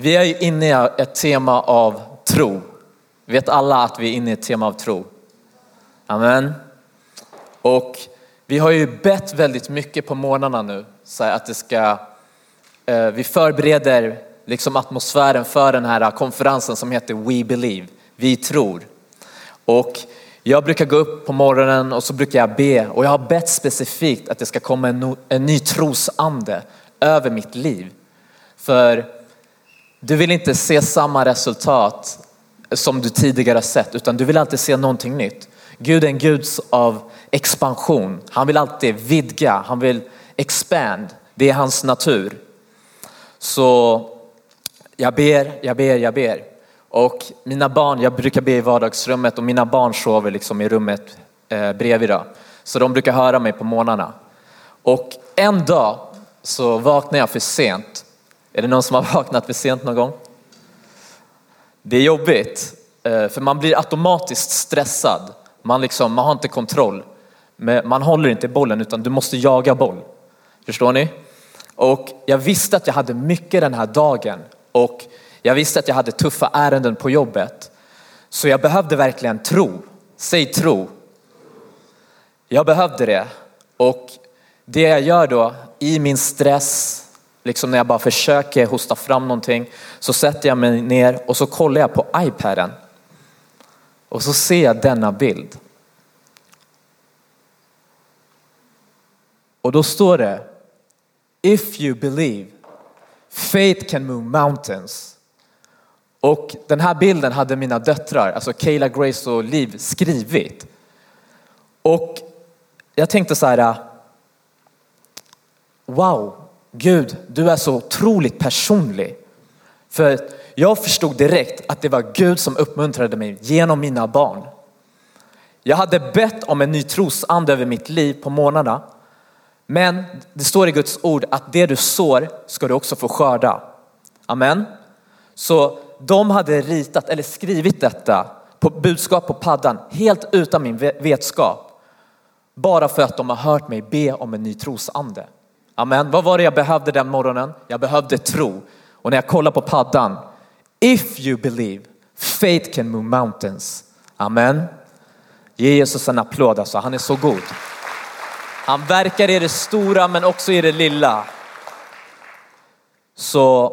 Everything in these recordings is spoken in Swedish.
Vi är ju inne i ett tema av tro. Vet alla att vi är inne i ett tema av tro? Amen. Och vi har ju bett väldigt mycket på morgnarna nu, så att det ska, eh, vi förbereder liksom atmosfären för den här konferensen som heter We Believe, vi tror. Och jag brukar gå upp på morgonen och så brukar jag be och jag har bett specifikt att det ska komma en, en ny trosande över mitt liv. För du vill inte se samma resultat som du tidigare har sett utan du vill alltid se någonting nytt. Gud är en Gud av expansion. Han vill alltid vidga, han vill expand. Det är hans natur. Så jag ber, jag ber, jag ber. Och mina barn, jag brukar be i vardagsrummet och mina barn sover liksom i rummet eh, bredvid. Då. Så de brukar höra mig på morgnarna. Och en dag så vaknade jag för sent. Är det någon som har vaknat för sent någon gång? Det är jobbigt, eh, för man blir automatiskt stressad. Man, liksom, man har inte kontroll. Man håller inte bollen utan du måste jaga boll. Förstår ni? Och jag visste att jag hade mycket den här dagen och jag visste att jag hade tuffa ärenden på jobbet. Så jag behövde verkligen tro. Säg tro. Jag behövde det. Och det jag gör då i min stress, liksom när jag bara försöker hosta fram någonting, så sätter jag mig ner och så kollar jag på iPaden. Och så ser jag denna bild. Och då står det If you believe, faith can move mountains. Och den här bilden hade mina döttrar, alltså Kayla, Grace och Liv, skrivit. Och jag tänkte så här, wow, Gud, du är så otroligt personlig. För jag förstod direkt att det var Gud som uppmuntrade mig genom mina barn. Jag hade bett om en ny trosande över mitt liv på månaderna. Men det står i Guds ord att det du sår ska du också få skörda. Amen. Så de hade ritat eller skrivit detta på budskap på paddan helt utan min vetskap. Bara för att de har hört mig be om en ny trosande. Amen. Vad var det jag behövde den morgonen? Jag behövde tro. Och när jag kollar på paddan, if you believe, faith can move mountains. Amen. Ge Jesus en applåd alltså, han är så god. Han verkar i det stora men också i det lilla. Så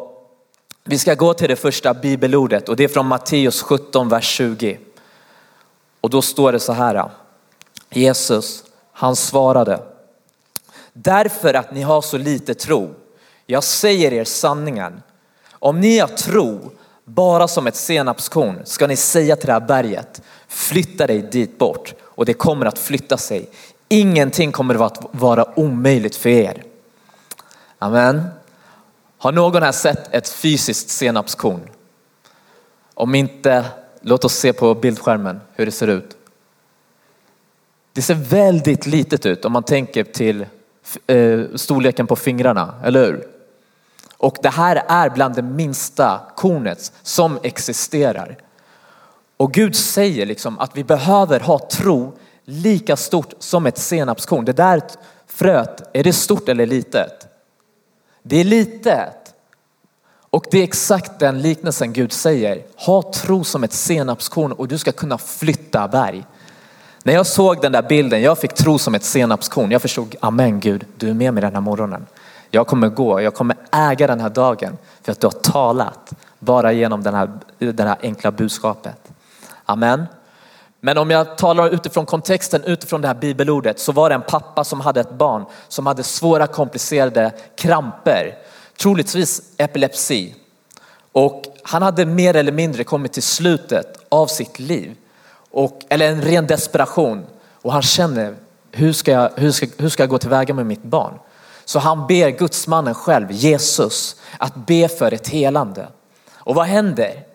vi ska gå till det första bibelordet och det är från Matteus 17, vers 20. Och då står det så här. Jesus, han svarade. Därför att ni har så lite tro. Jag säger er sanningen. Om ni har tro bara som ett senapskorn ska ni säga till det här berget, flytta dig dit bort och det kommer att flytta sig. Ingenting kommer att vara omöjligt för er. Amen. Har någon här sett ett fysiskt senapskorn? Om inte, låt oss se på bildskärmen hur det ser ut. Det ser väldigt litet ut om man tänker till Eh, storleken på fingrarna, eller hur? Och det här är bland det minsta kornet som existerar. Och Gud säger liksom att vi behöver ha tro lika stort som ett senapskorn. Det där fröet, är det stort eller litet? Det är litet. Och det är exakt den liknelsen Gud säger. Ha tro som ett senapskorn och du ska kunna flytta berg. När jag såg den där bilden, jag fick tro som ett senapskorn. Jag förstod, amen Gud, du är med mig den här morgonen. Jag kommer gå, jag kommer äga den här dagen för att du har talat bara genom den här, det här enkla budskapet. Amen. Men om jag talar utifrån kontexten, utifrån det här bibelordet, så var det en pappa som hade ett barn som hade svåra komplicerade kramper, troligtvis epilepsi. Och han hade mer eller mindre kommit till slutet av sitt liv, och, eller en ren desperation. Och han känner, hur ska, jag, hur, ska, hur ska jag gå tillväga med mitt barn? Så han ber gudsmannen själv, Jesus, att be för ett helande. Och vad händer?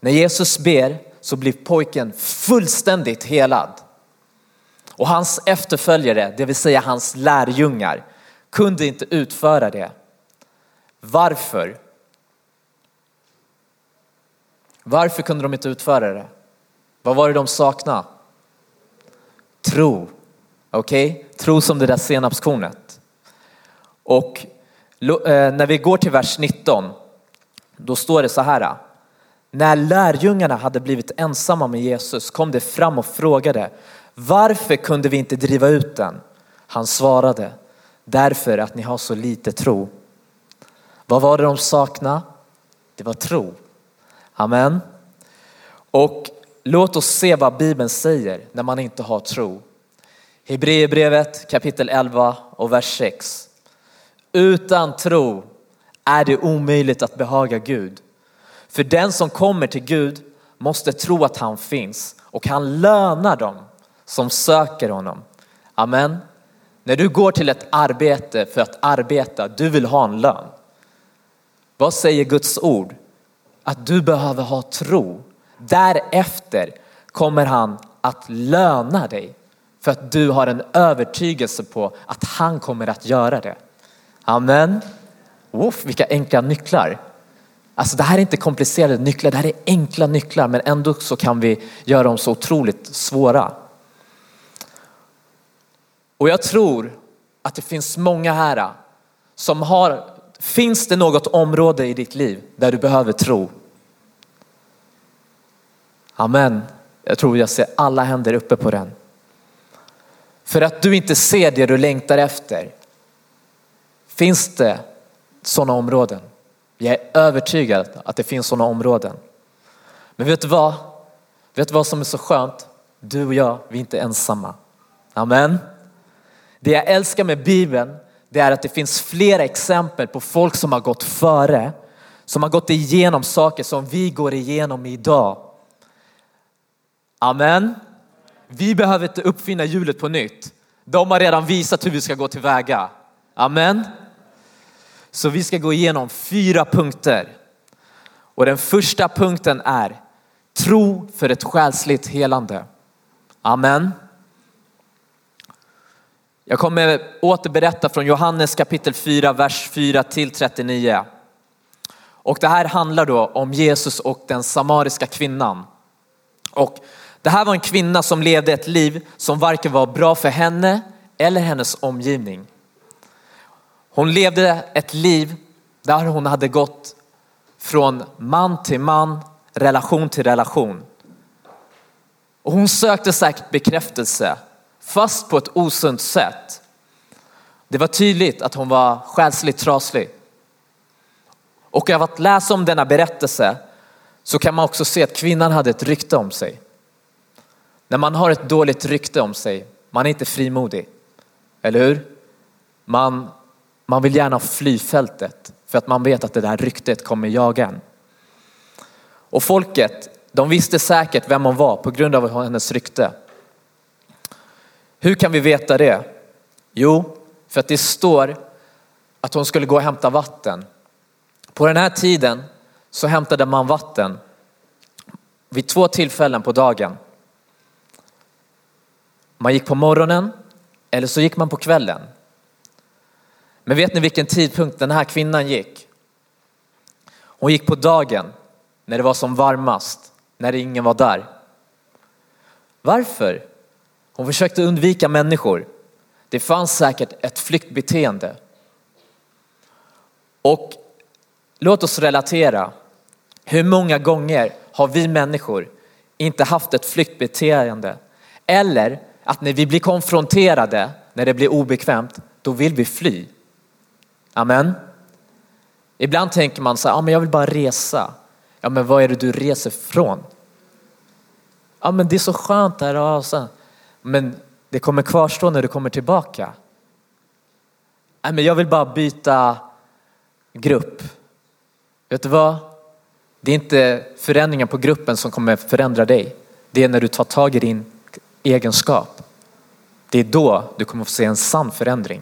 När Jesus ber så blir pojken fullständigt helad. Och hans efterföljare, det vill säga hans lärjungar, kunde inte utföra det. Varför? Varför kunde de inte utföra det? Vad var det de saknade? Tro. Okej, okay? tro som det där senapskornet. Och eh, när vi går till vers 19, då står det så här. När lärjungarna hade blivit ensamma med Jesus kom de fram och frågade varför kunde vi inte driva ut den? Han svarade därför att ni har så lite tro. Vad var det de saknade? Det var tro. Amen. Och låt oss se vad Bibeln säger när man inte har tro. Hebreerbrevet kapitel 11 och vers 6. Utan tro är det omöjligt att behaga Gud. För den som kommer till Gud måste tro att han finns och han lönar dem som söker honom. Amen. När du går till ett arbete för att arbeta, du vill ha en lön. Vad säger Guds ord? Att du behöver ha tro. Därefter kommer han att löna dig för att du har en övertygelse på att han kommer att göra det. Amen. Uff, vilka enkla nycklar. Alltså det här är inte komplicerade nycklar, det här är enkla nycklar men ändå så kan vi göra dem så otroligt svåra. Och jag tror att det finns många här som har, finns det något område i ditt liv där du behöver tro? Amen. Jag tror jag ser alla händer uppe på den. För att du inte ser det du längtar efter. Finns det sådana områden? Jag är övertygad att det finns sådana områden. Men vet du vad? Vet du vad som är så skönt? Du och jag, vi är inte ensamma. Amen. Det jag älskar med Bibeln, det är att det finns flera exempel på folk som har gått före, som har gått igenom saker som vi går igenom idag. Amen. Vi behöver inte uppfinna hjulet på nytt. De har redan visat hur vi ska gå tillväga. Amen. Så vi ska gå igenom fyra punkter. Och den första punkten är tro för ett själsligt helande. Amen. Jag kommer återberätta från Johannes kapitel 4, vers 4 till 39. Och det här handlar då om Jesus och den samariska kvinnan. Och det här var en kvinna som levde ett liv som varken var bra för henne eller hennes omgivning. Hon levde ett liv där hon hade gått från man till man, relation till relation. Och hon sökte säkert bekräftelse, fast på ett osunt sätt. Det var tydligt att hon var själsligt traslig. Och av att läsa om denna berättelse så kan man också se att kvinnan hade ett rykte om sig. När man har ett dåligt rykte om sig, man är inte frimodig. Eller hur? Man, man vill gärna fly fältet för att man vet att det där ryktet kommer jaga en. Och folket, de visste säkert vem hon var på grund av hennes rykte. Hur kan vi veta det? Jo, för att det står att hon skulle gå och hämta vatten. På den här tiden så hämtade man vatten vid två tillfällen på dagen. Man gick på morgonen eller så gick man på kvällen. Men vet ni vilken tidpunkt den här kvinnan gick? Hon gick på dagen när det var som varmast, när ingen var där. Varför? Hon försökte undvika människor. Det fanns säkert ett flyktbeteende. Och låt oss relatera. Hur många gånger har vi människor inte haft ett flyktbeteende eller att när vi blir konfronterade, när det blir obekvämt, då vill vi fly. Amen. Ibland tänker man så här, ja men jag vill bara resa. Ja men vad är det du reser från? Ja men det är så skönt här. så. Men det kommer kvarstå när du kommer tillbaka. Ja, men jag vill bara byta grupp. Vet du vad? Det är inte förändringen på gruppen som kommer förändra dig. Det är när du tar tag i din egenskap. Det är då du kommer få se en sann förändring.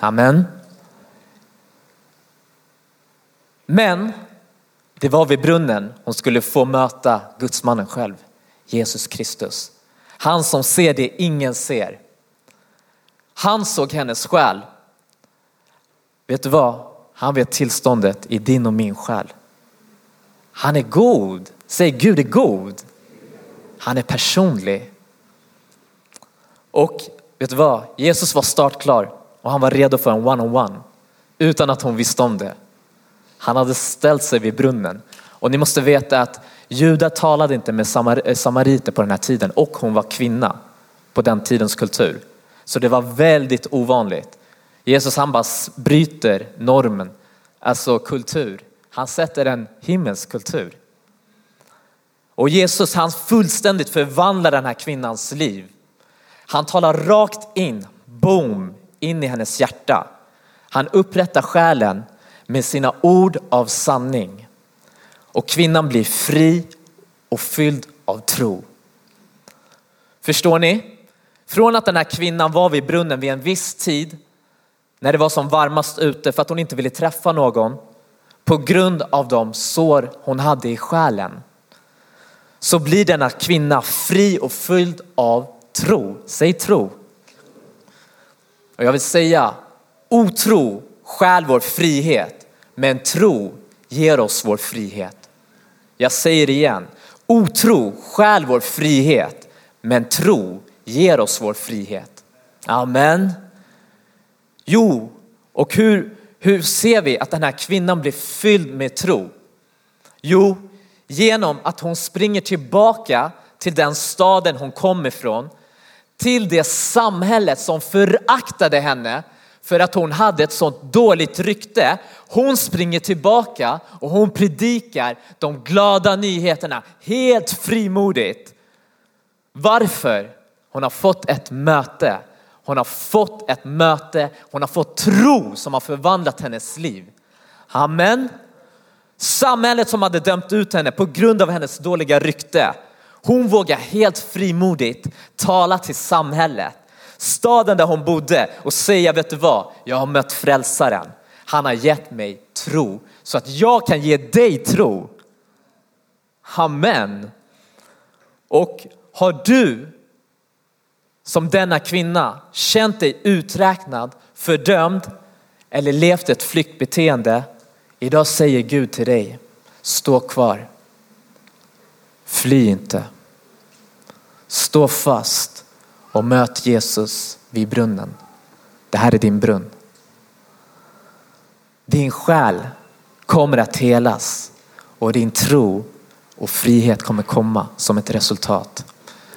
Amen. Men det var vid brunnen hon skulle få möta gudsmannen själv, Jesus Kristus. Han som ser det ingen ser. Han såg hennes själ. Vet du vad? Han vet tillståndet i din och min själ. Han är god. Säg Gud är god. Han är personlig. Och vet du vad? Jesus var startklar och han var redo för en one-on-one utan att hon visste om det. Han hade ställt sig vid brunnen. Och ni måste veta att judar talade inte med samar eh, samariter på den här tiden och hon var kvinna på den tidens kultur. Så det var väldigt ovanligt. Jesus han bara bryter normen, alltså kultur. Han sätter en himmelsk kultur. Och Jesus han fullständigt förvandlar den här kvinnans liv. Han talar rakt in, boom, in i hennes hjärta. Han upprättar själen med sina ord av sanning. Och kvinnan blir fri och fylld av tro. Förstår ni? Från att den här kvinnan var vid brunnen vid en viss tid när det var som varmast ute för att hon inte ville träffa någon på grund av de sår hon hade i själen så blir denna kvinna fri och fylld av tro. Säg tro. Och jag vill säga, otro stjäl vår frihet, men tro ger oss vår frihet. Jag säger det igen, otro stjäl vår frihet, men tro ger oss vår frihet. Amen. Jo, och hur, hur ser vi att den här kvinnan blir fylld med tro? Jo, genom att hon springer tillbaka till den staden hon kom ifrån, till det samhället som föraktade henne för att hon hade ett sånt dåligt rykte. Hon springer tillbaka och hon predikar de glada nyheterna helt frimodigt. Varför? Hon har fått ett möte. Hon har fått ett möte. Hon har fått tro som har förvandlat hennes liv. Amen. Samhället som hade dömt ut henne på grund av hennes dåliga rykte. Hon vågar helt frimodigt tala till samhället. Staden där hon bodde och säga, vet du vad? Jag har mött frälsaren. Han har gett mig tro så att jag kan ge dig tro. Amen. Och har du som denna kvinna känt dig uträknad, fördömd eller levt ett flyktbeteende Idag säger Gud till dig, stå kvar. Fly inte. Stå fast och möt Jesus vid brunnen. Det här är din brunn. Din själ kommer att helas och din tro och frihet kommer komma som ett resultat.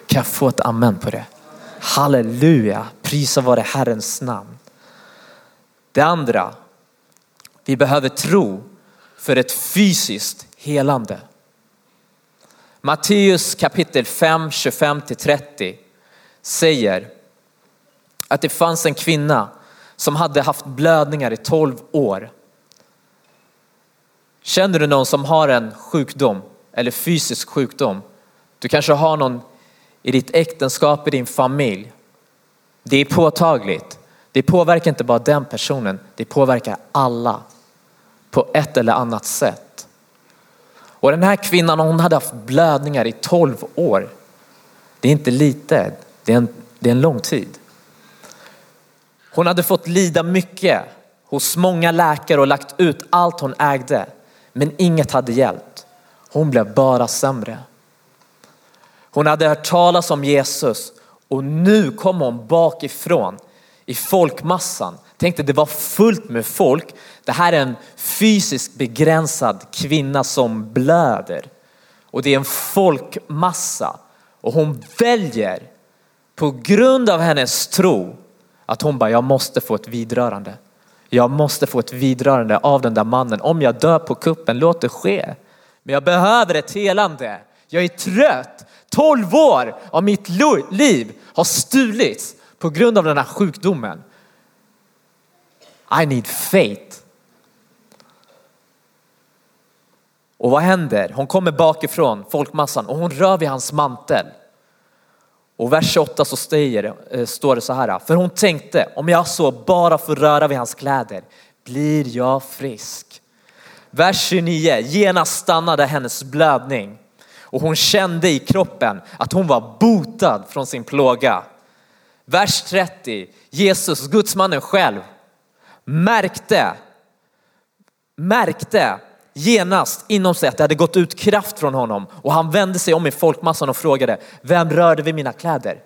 Kan jag få ett amen på det? Halleluja, prisa vare Herrens namn. Det andra vi behöver tro för ett fysiskt helande. Matteus kapitel 5, 25-30 säger att det fanns en kvinna som hade haft blödningar i 12 år. Känner du någon som har en sjukdom eller fysisk sjukdom? Du kanske har någon i ditt äktenskap, i din familj. Det är påtagligt. Det påverkar inte bara den personen, det påverkar alla på ett eller annat sätt. Och den här kvinnan hon hade haft blödningar i 12 år. Det är inte lite, det är en, det är en lång tid. Hon hade fått lida mycket hos många läkare och lagt ut allt hon ägde. Men inget hade hjälpt. Hon blev bara sämre. Hon hade hört talas om Jesus och nu kom hon bakifrån i folkmassan. Tänkte det var fullt med folk. Det här är en fysiskt begränsad kvinna som blöder. Och det är en folkmassa. Och hon väljer på grund av hennes tro att hon bara, jag måste få ett vidrörande. Jag måste få ett vidrörande av den där mannen. Om jag dör på kuppen, låt det ske. Men jag behöver ett helande. Jag är trött. 12 år av mitt liv har stulits på grund av den här sjukdomen. I need faith. Och vad händer? Hon kommer bakifrån folkmassan och hon rör vid hans mantel. Och vers 28 så stiger, eh, står det så här, för hon tänkte om jag så bara får röra vid hans kläder blir jag frisk. Vers 29, genast stannade hennes blödning och hon kände i kroppen att hon var botad från sin plåga. Vers 30, Jesus, gudsmannen själv, märkte, märkte genast inom sig att det hade gått ut kraft från honom och han vände sig om i folkmassan och frågade, vem rörde vid mina kläder?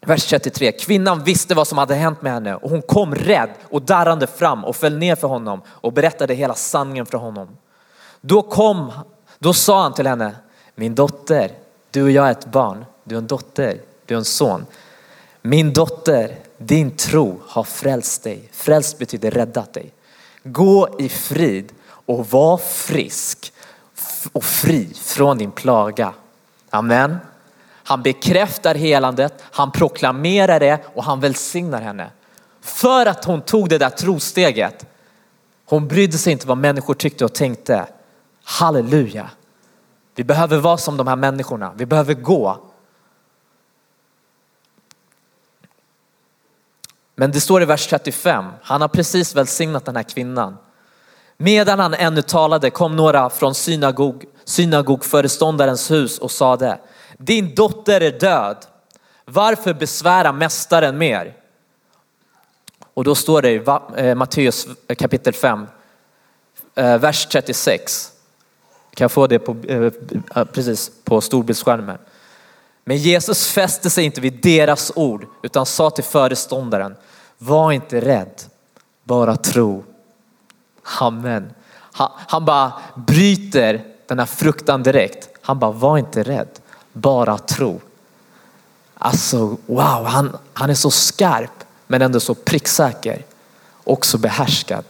Vers 33. Kvinnan visste vad som hade hänt med henne och hon kom rädd och darrande fram och föll ner för honom och berättade hela sanningen för honom. Då kom, då sa han till henne, min dotter, du och jag är ett barn, du är en dotter, du är en son. Min dotter, din tro har frälst dig. Frälst betyder räddat dig. Gå i frid och var frisk och fri från din plaga. Amen. Han bekräftar helandet, han proklamerar det och han välsignar henne. För att hon tog det där trosteget. Hon brydde sig inte vad människor tyckte och tänkte. Halleluja. Vi behöver vara som de här människorna. Vi behöver gå. Men det står i vers 35, han har precis välsignat den här kvinnan. Medan han ännu talade kom några från synagog, synagogföreståndarens hus och sade, din dotter är död. Varför besvära mästaren mer? Och då står det i eh, Matteus eh, kapitel 5, eh, vers 36. Kan jag få det på, precis på storbildsskärmen? Men Jesus fäste sig inte vid deras ord utan sa till föreståndaren, var inte rädd, bara tro. Amen. Han, han bara bryter den här fruktan direkt. Han bara, var inte rädd, bara tro. Alltså wow, han, han är så skarp men ändå så pricksäker. Också behärskad.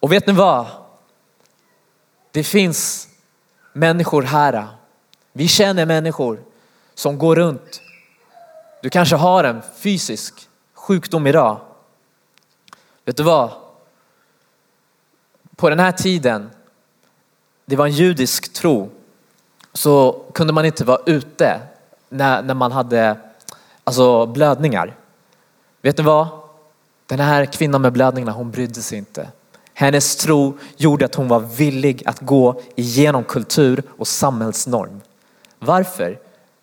Och vet ni vad? Det finns människor här. Vi känner människor som går runt. Du kanske har en fysisk sjukdom idag. Vet du vad? På den här tiden, det var en judisk tro, så kunde man inte vara ute när, när man hade alltså, blödningar. Vet ni vad? Den här kvinnan med blödningarna, hon brydde sig inte. Hennes tro gjorde att hon var villig att gå igenom kultur och samhällsnorm. Varför?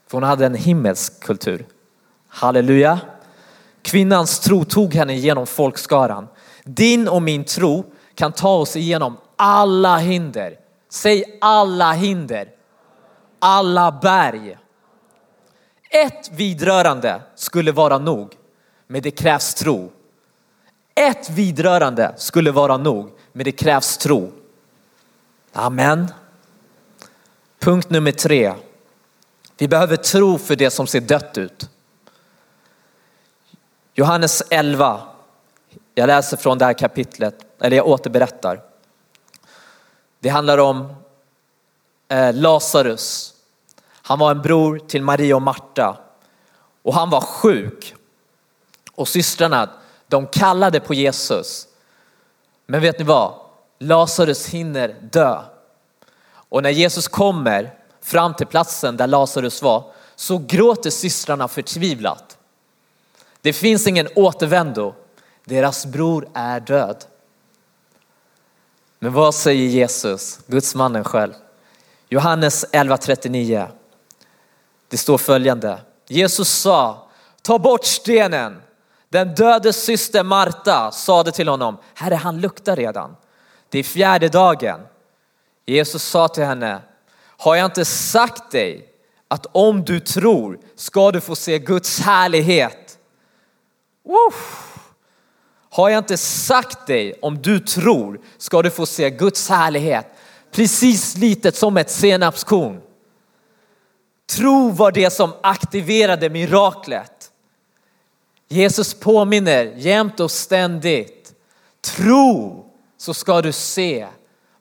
För hon hade en himmelsk kultur. Halleluja. Kvinnans tro tog henne genom folkskaran. Din och min tro kan ta oss igenom alla hinder. Säg alla hinder. Alla berg. Ett vidrörande skulle vara nog, men det krävs tro. Ett vidrörande skulle vara nog, men det krävs tro. Amen. Punkt nummer tre. Vi behöver tro för det som ser dött ut. Johannes 11. Jag läser från det här kapitlet, eller jag återberättar. Det handlar om eh, Lazarus. Han var en bror till Maria och Marta och han var sjuk. Och systrarna, de kallade på Jesus. Men vet ni vad? Lazarus hinner dö. Och när Jesus kommer fram till platsen där Lazarus var så gråter systrarna förtvivlat. Det finns ingen återvändo. Deras bror är död. Men vad säger Jesus, Guds mannen själv? Johannes 11.39. Det står följande. Jesus sa, ta bort stenen. Den dödes syster Marta sade till honom, herre han luktar redan. Det är fjärde dagen. Jesus sa till henne, har jag inte sagt dig att om du tror ska du få se Guds härlighet? Har jag inte sagt dig om du tror ska du få se Guds härlighet? Precis litet som ett senapskorn. Tro var det som aktiverade miraklet. Jesus påminner jämt och ständigt. Tro så ska du se.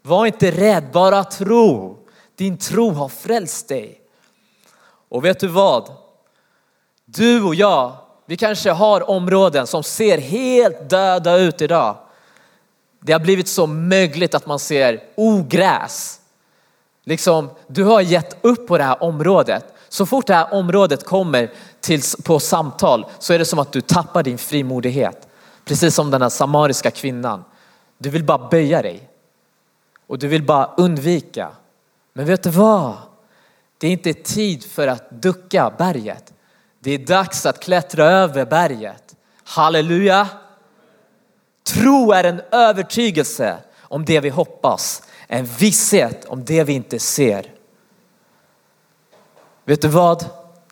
Var inte rädd, bara tro. Din tro har frälst dig. Och vet du vad? Du och jag, vi kanske har områden som ser helt döda ut idag. Det har blivit så mögligt att man ser ogräs. Liksom, du har gett upp på det här området. Så fort det här området kommer till, på samtal så är det som att du tappar din frimodighet. Precis som den här samariska kvinnan. Du vill bara böja dig. Och du vill bara undvika. Men vet du vad? Det är inte tid för att ducka berget. Det är dags att klättra över berget. Halleluja! Tro är en övertygelse om det vi hoppas, en visshet om det vi inte ser. Vet du vad?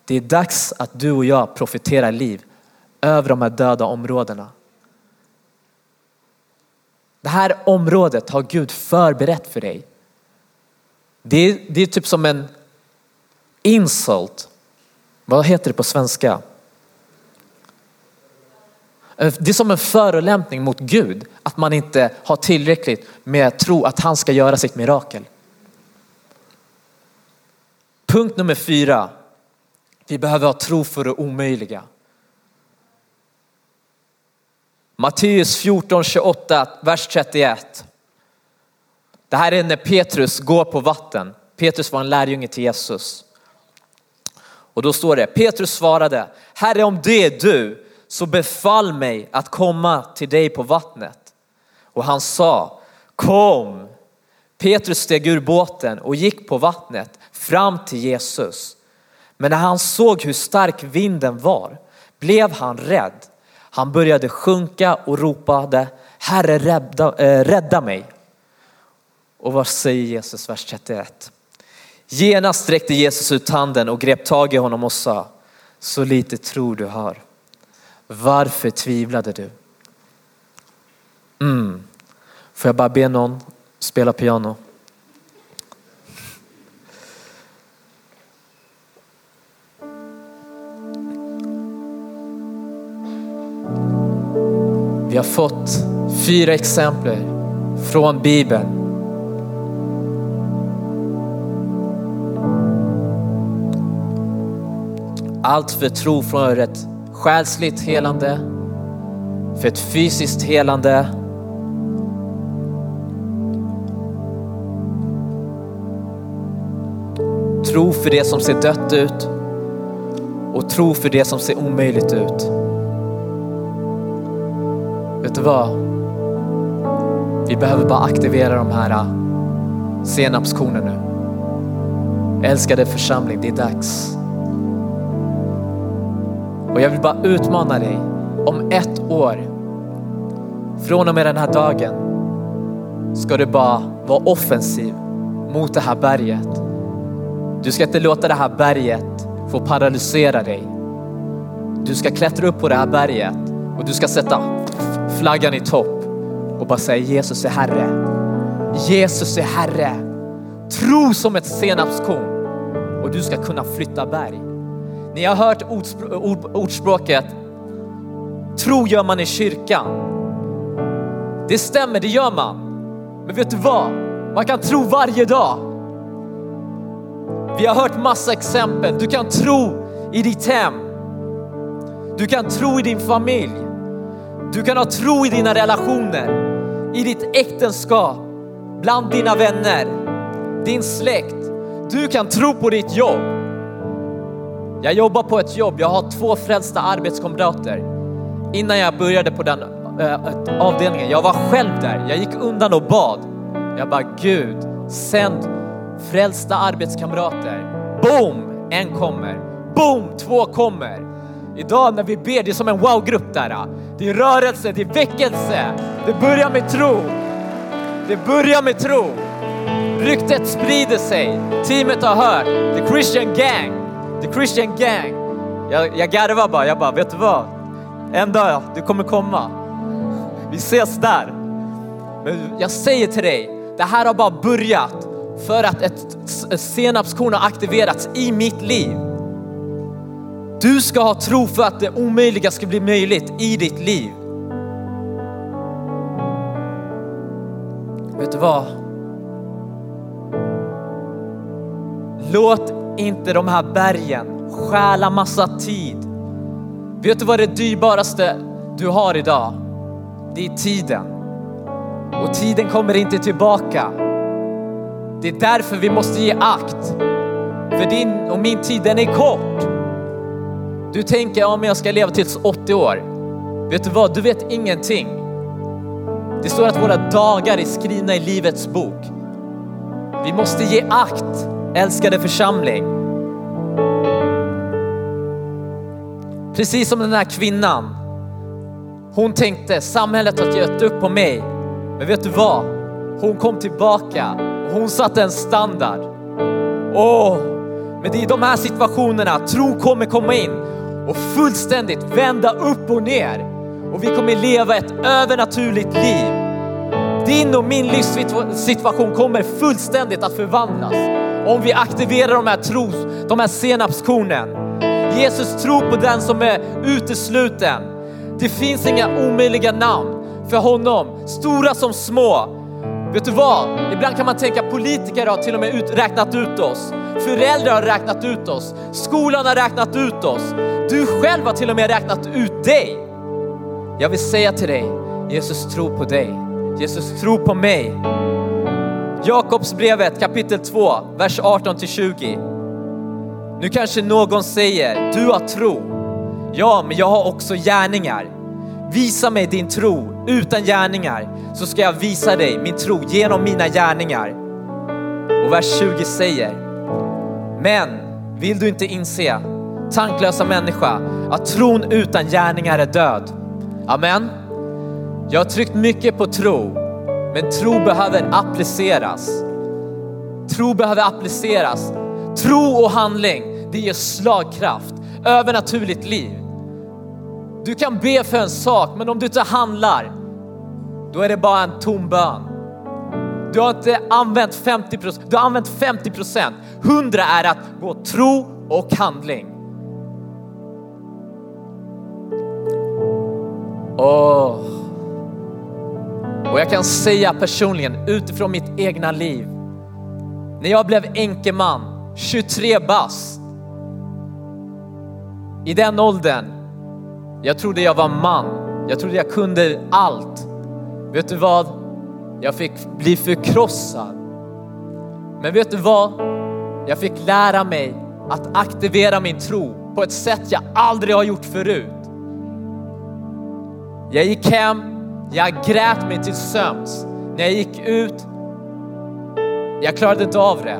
Det är dags att du och jag profiterar liv över de här döda områdena. Det här området har Gud förberett för dig. Det är, det är typ som en insult. Vad heter det på svenska? Eh, det är som en förolämpning mot Gud att man inte har tillräckligt med tro att han ska göra sitt mirakel. Punkt nummer fyra. Vi behöver ha tro för det omöjliga. Matteus 14, 28, vers 31. Det här är när Petrus går på vatten. Petrus var en lärjunge till Jesus. Och då står det, Petrus svarade, Herre om det är du, så befall mig att komma till dig på vattnet. Och han sa, kom. Petrus steg ur båten och gick på vattnet fram till Jesus. Men när han såg hur stark vinden var blev han rädd. Han började sjunka och ropade, Herre rädda, äh, rädda mig. Och vad säger Jesus, vers 31? Genast sträckte Jesus ut handen och grep tag i honom och sa, så lite tror du har. Varför tvivlade du? Mm. Får jag bara be någon spela piano? Vi har fått fyra exempel från Bibeln. Allt för tro för ett själsligt helande, för ett fysiskt helande. Tro för det som ser dött ut och tro för det som ser omöjligt ut. Vet du vad? Vi behöver bara aktivera de här äh, senapskornen nu. Älskade församling, det är dags. Och jag vill bara utmana dig om ett år, från och med den här dagen, ska du bara vara offensiv mot det här berget. Du ska inte låta det här berget få paralysera dig. Du ska klättra upp på det här berget och du ska sätta flaggan i topp och bara säga Jesus är Herre. Jesus är Herre. Tro som ett senapskorn och du ska kunna flytta berg. Ni har hört ordspråket, tro gör man i kyrkan. Det stämmer, det gör man. Men vet du vad? Man kan tro varje dag. Vi har hört massa exempel. Du kan tro i ditt hem. Du kan tro i din familj. Du kan ha tro i dina relationer, i ditt äktenskap, bland dina vänner, din släkt. Du kan tro på ditt jobb. Jag jobbar på ett jobb, jag har två frälsta arbetskamrater. Innan jag började på den äh, avdelningen, jag var själv där. Jag gick undan och bad. Jag bara, Gud, sänd frälsta arbetskamrater. Boom! En kommer. Boom! Två kommer. Idag när vi ber, det är som en wow-grupp där. Det är rörelse, det är väckelse. Det börjar med tro. Det börjar med tro. Ryktet sprider sig. Teamet har hört. The Christian Gang. The Christian Gang. Jag, jag garvar bara, jag bara, vet du vad? En dag, du kommer komma. Vi ses där. Men jag säger till dig, det här har bara börjat för att ett senapskorn har aktiverats i mitt liv. Du ska ha tro för att det omöjliga ska bli möjligt i ditt liv. Vet du vad? Låt inte de här bergen stjäla massa tid. Vet du vad det dyrbaraste du har idag? Det är tiden. Och tiden kommer inte tillbaka. Det är därför vi måste ge akt. För din och min tid, den är kort. Du tänker, ja men jag ska leva tills 80 år. Vet du vad, du vet ingenting. Det står att våra dagar är skrivna i livets bok. Vi måste ge akt älskade församling. Precis som den här kvinnan. Hon tänkte samhället har gett upp på mig. Men vet du vad? Hon kom tillbaka och hon satte en standard. Åh, Men det är i de här situationerna tro kommer komma in och fullständigt vända upp och ner. Och vi kommer leva ett övernaturligt liv. Din och min livssituation kommer fullständigt att förvandlas om vi aktiverar de här tros, de här senapskornen. Jesus tror på den som är utesluten. Det finns inga omöjliga namn för honom, stora som små. Vet du vad? Ibland kan man tänka politiker har till och med ut, räknat ut oss. Föräldrar har räknat ut oss. Skolan har räknat ut oss. Du själv har till och med räknat ut dig. Jag vill säga till dig, Jesus tror på dig. Jesus tror på mig. Jakobsbrevet kapitel 2, vers 18 till 20. Nu kanske någon säger, du har tro. Ja, men jag har också gärningar. Visa mig din tro utan gärningar så ska jag visa dig min tro genom mina gärningar. Och vers 20 säger, men vill du inte inse, tanklösa människa, att tron utan gärningar är död? Amen. Jag har tryckt mycket på tro, men tro behöver appliceras. Tro behöver appliceras. Tro och handling, det ger slagkraft, övernaturligt liv. Du kan be för en sak, men om du inte handlar, då är det bara en tom bön. Du har inte använt 50 procent, du har använt 50 procent. 100 är att gå tro och handling. Oh. Och jag kan säga personligen utifrån mitt egna liv. När jag blev enkeman, 23 bast. I den åldern, jag trodde jag var man. Jag trodde jag kunde allt. Vet du vad? Jag fick bli förkrossad. Men vet du vad? Jag fick lära mig att aktivera min tro på ett sätt jag aldrig har gjort förut. Jag gick hem, jag grät mig till sömns. När jag gick ut, jag klarade inte av det.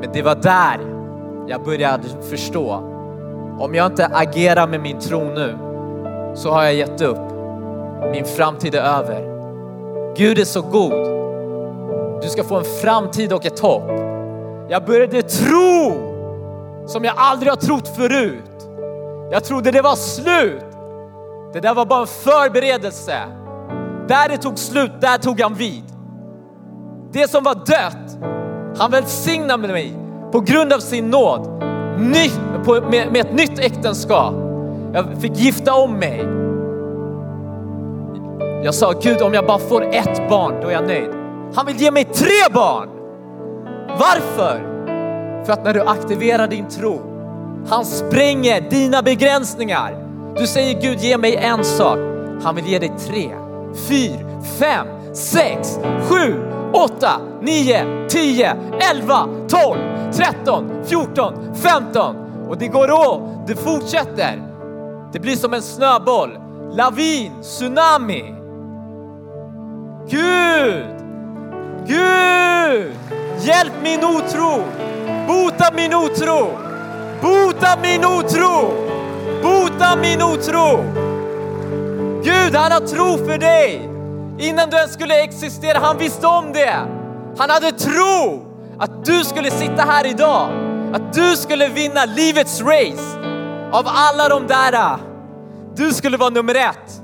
Men det var där jag började förstå. Om jag inte agerar med min tro nu så har jag gett upp. Min framtid är över. Gud är så god. Du ska få en framtid och ett hopp. Jag började tro som jag aldrig har trott förut. Jag trodde det var slut. Det där var bara en förberedelse. Där det tog slut, där tog han vid. Det som var dött, han välsignade mig på grund av sin nåd ny, på, med, med ett nytt äktenskap. Jag fick gifta om mig. Jag sa Gud om jag bara får ett barn då är jag nöjd. Han vill ge mig tre barn. Varför? För att när du aktiverar din tro, han spränger dina begränsningar. Du säger Gud ge mig en sak. Han vill ge dig tre, fyra, fem, sex, sju, åtta, nio, tio, elva, tolv, tretton, fjorton, femton. Och det går åt, det fortsätter. Det blir som en snöboll, lavin, tsunami. Gud, Gud, hjälp min otro, bota min otro, bota min otro, bota min otro. Gud, han har tro för dig. Innan du ens skulle existera, han visste om det. Han hade tro att du skulle sitta här idag, att du skulle vinna livets race. Av alla de där, du skulle vara nummer ett.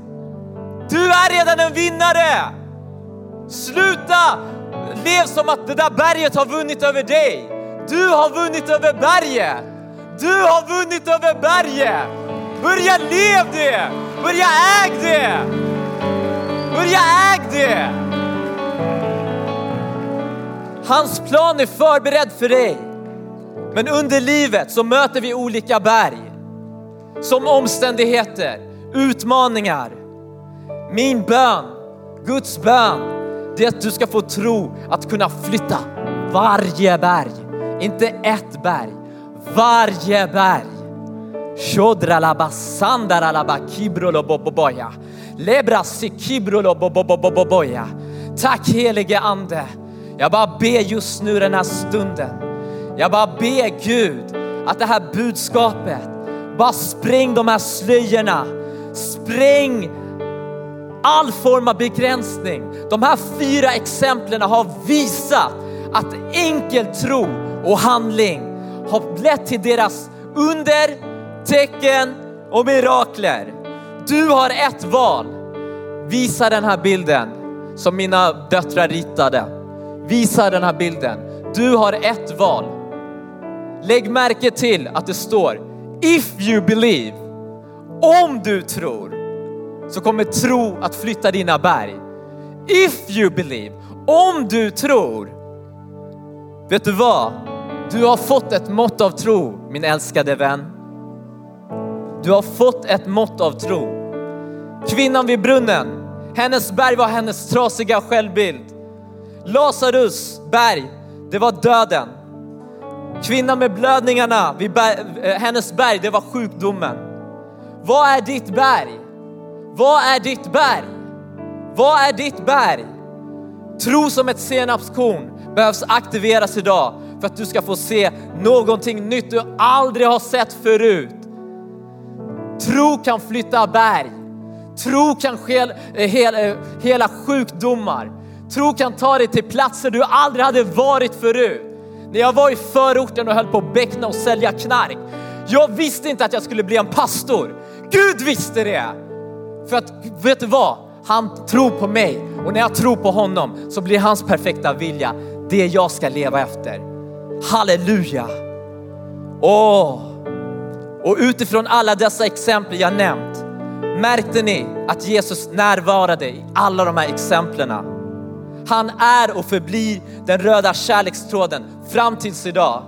Du är redan en vinnare. Sluta lev som att det där berget har vunnit över dig. Du har vunnit över berget. Du har vunnit över berget. Börja lev det. Börja äg det. Börja äg det. Hans plan är förberedd för dig. Men under livet så möter vi olika berg. Som omständigheter, utmaningar. Min bön, Guds bön, det är att du ska få tro att kunna flytta varje berg. Inte ett berg, varje berg. Tack helige ande. Jag bara ber just nu den här stunden. Jag bara ber Gud att det här budskapet bara spräng de här slöjorna. Spräng all form av begränsning. De här fyra exemplen har visat att enkel tro och handling har lett till deras under, tecken och mirakler. Du har ett val. Visa den här bilden som mina döttrar ritade. Visa den här bilden. Du har ett val. Lägg märke till att det står if you believe. Om du tror så kommer tro att flytta dina berg. If you believe. Om du tror. Vet du vad? Du har fått ett mått av tro, min älskade vän. Du har fått ett mått av tro. Kvinnan vid brunnen, hennes berg var hennes trasiga självbild. Lazarus berg, det var döden. Kvinnan med blödningarna, vid berg, eh, hennes berg, det var sjukdomen. Vad är ditt berg? Vad är ditt berg? Vad är ditt berg? Tro som ett senapskorn behövs aktiveras idag för att du ska få se någonting nytt du aldrig har sett förut. Tro kan flytta berg. Tro kan hela, eh, hel, eh, hela sjukdomar. Tro kan ta dig till platser du aldrig hade varit förut. När jag var i förorten och höll på att beckna och sälja knark. Jag visste inte att jag skulle bli en pastor. Gud visste det. För att, vet du vad? Han tror på mig och när jag tror på honom så blir hans perfekta vilja det jag ska leva efter. Halleluja! Åh! Och utifrån alla dessa exempel jag nämnt, märkte ni att Jesus närvarade i alla de här exemplen? Han är och förblir den röda kärlekstråden fram tills idag.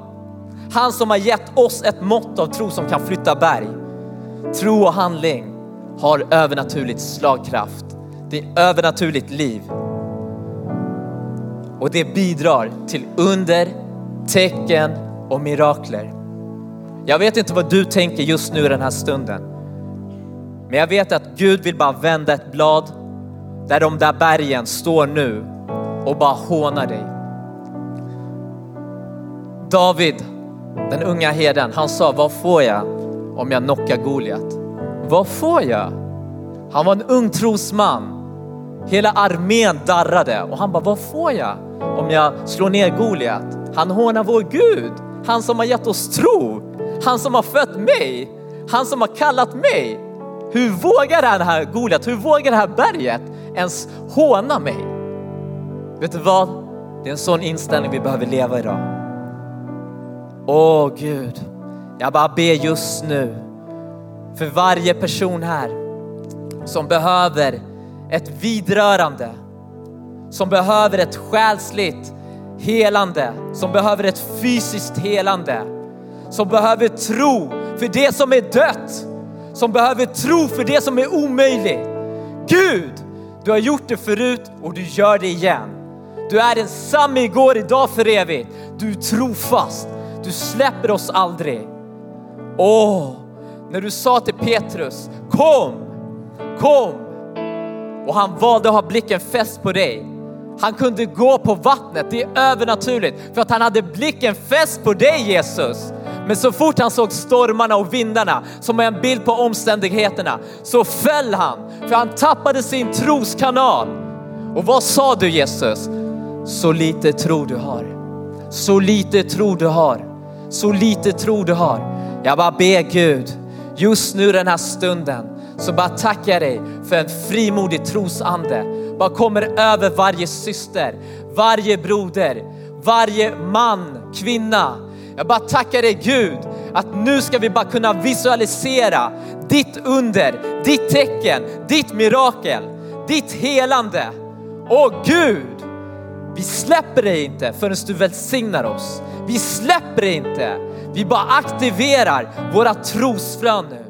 Han som har gett oss ett mått av tro som kan flytta berg. Tro och handling har övernaturligt slagkraft. Det är övernaturligt liv. Och det bidrar till under, tecken och mirakler. Jag vet inte vad du tänker just nu i den här stunden. Men jag vet att Gud vill bara vända ett blad där de där bergen står nu och bara hånar dig. David, den unga herden, han sa, vad får jag om jag knockar Goliat? Vad får jag? Han var en ung trosman. Hela armén darrade och han bara, vad får jag om jag slår ner Goliat? Han hånar vår Gud, han som har gett oss tro, han som har fött mig, han som har kallat mig. Hur vågar den här Goliat, hur vågar det här berget ens håna mig? Vet du vad? Det är en sån inställning vi behöver leva idag. Åh Gud, jag bara ber just nu för varje person här som behöver ett vidrörande, som behöver ett själsligt helande, som behöver ett fysiskt helande, som behöver tro för det som är dött, som behöver tro för det som är omöjligt. Gud, du har gjort det förut och du gör det igen. Du är densamme igår, idag, för evigt. Du är trofast. Du släpper oss aldrig. Åh, när du sa till Petrus, kom, kom. Och han valde att ha blicken fäst på dig. Han kunde gå på vattnet, det är övernaturligt för att han hade blicken fäst på dig Jesus. Men så fort han såg stormarna och vindarna som är en bild på omständigheterna så föll han för han tappade sin troskanal. Och vad sa du Jesus? Så lite tro du har. Så lite tro du har. Så lite tro du har. Jag bara ber Gud, just nu den här stunden så bara tackar jag dig för en frimodig trosande. Bara kommer över varje syster, varje broder, varje man, kvinna. Jag bara tackar dig Gud att nu ska vi bara kunna visualisera ditt under, ditt tecken, ditt mirakel, ditt helande. Åh Gud, vi släpper dig inte förrän du välsignar oss. Vi släpper dig inte. Vi bara aktiverar våra trosfrön nu.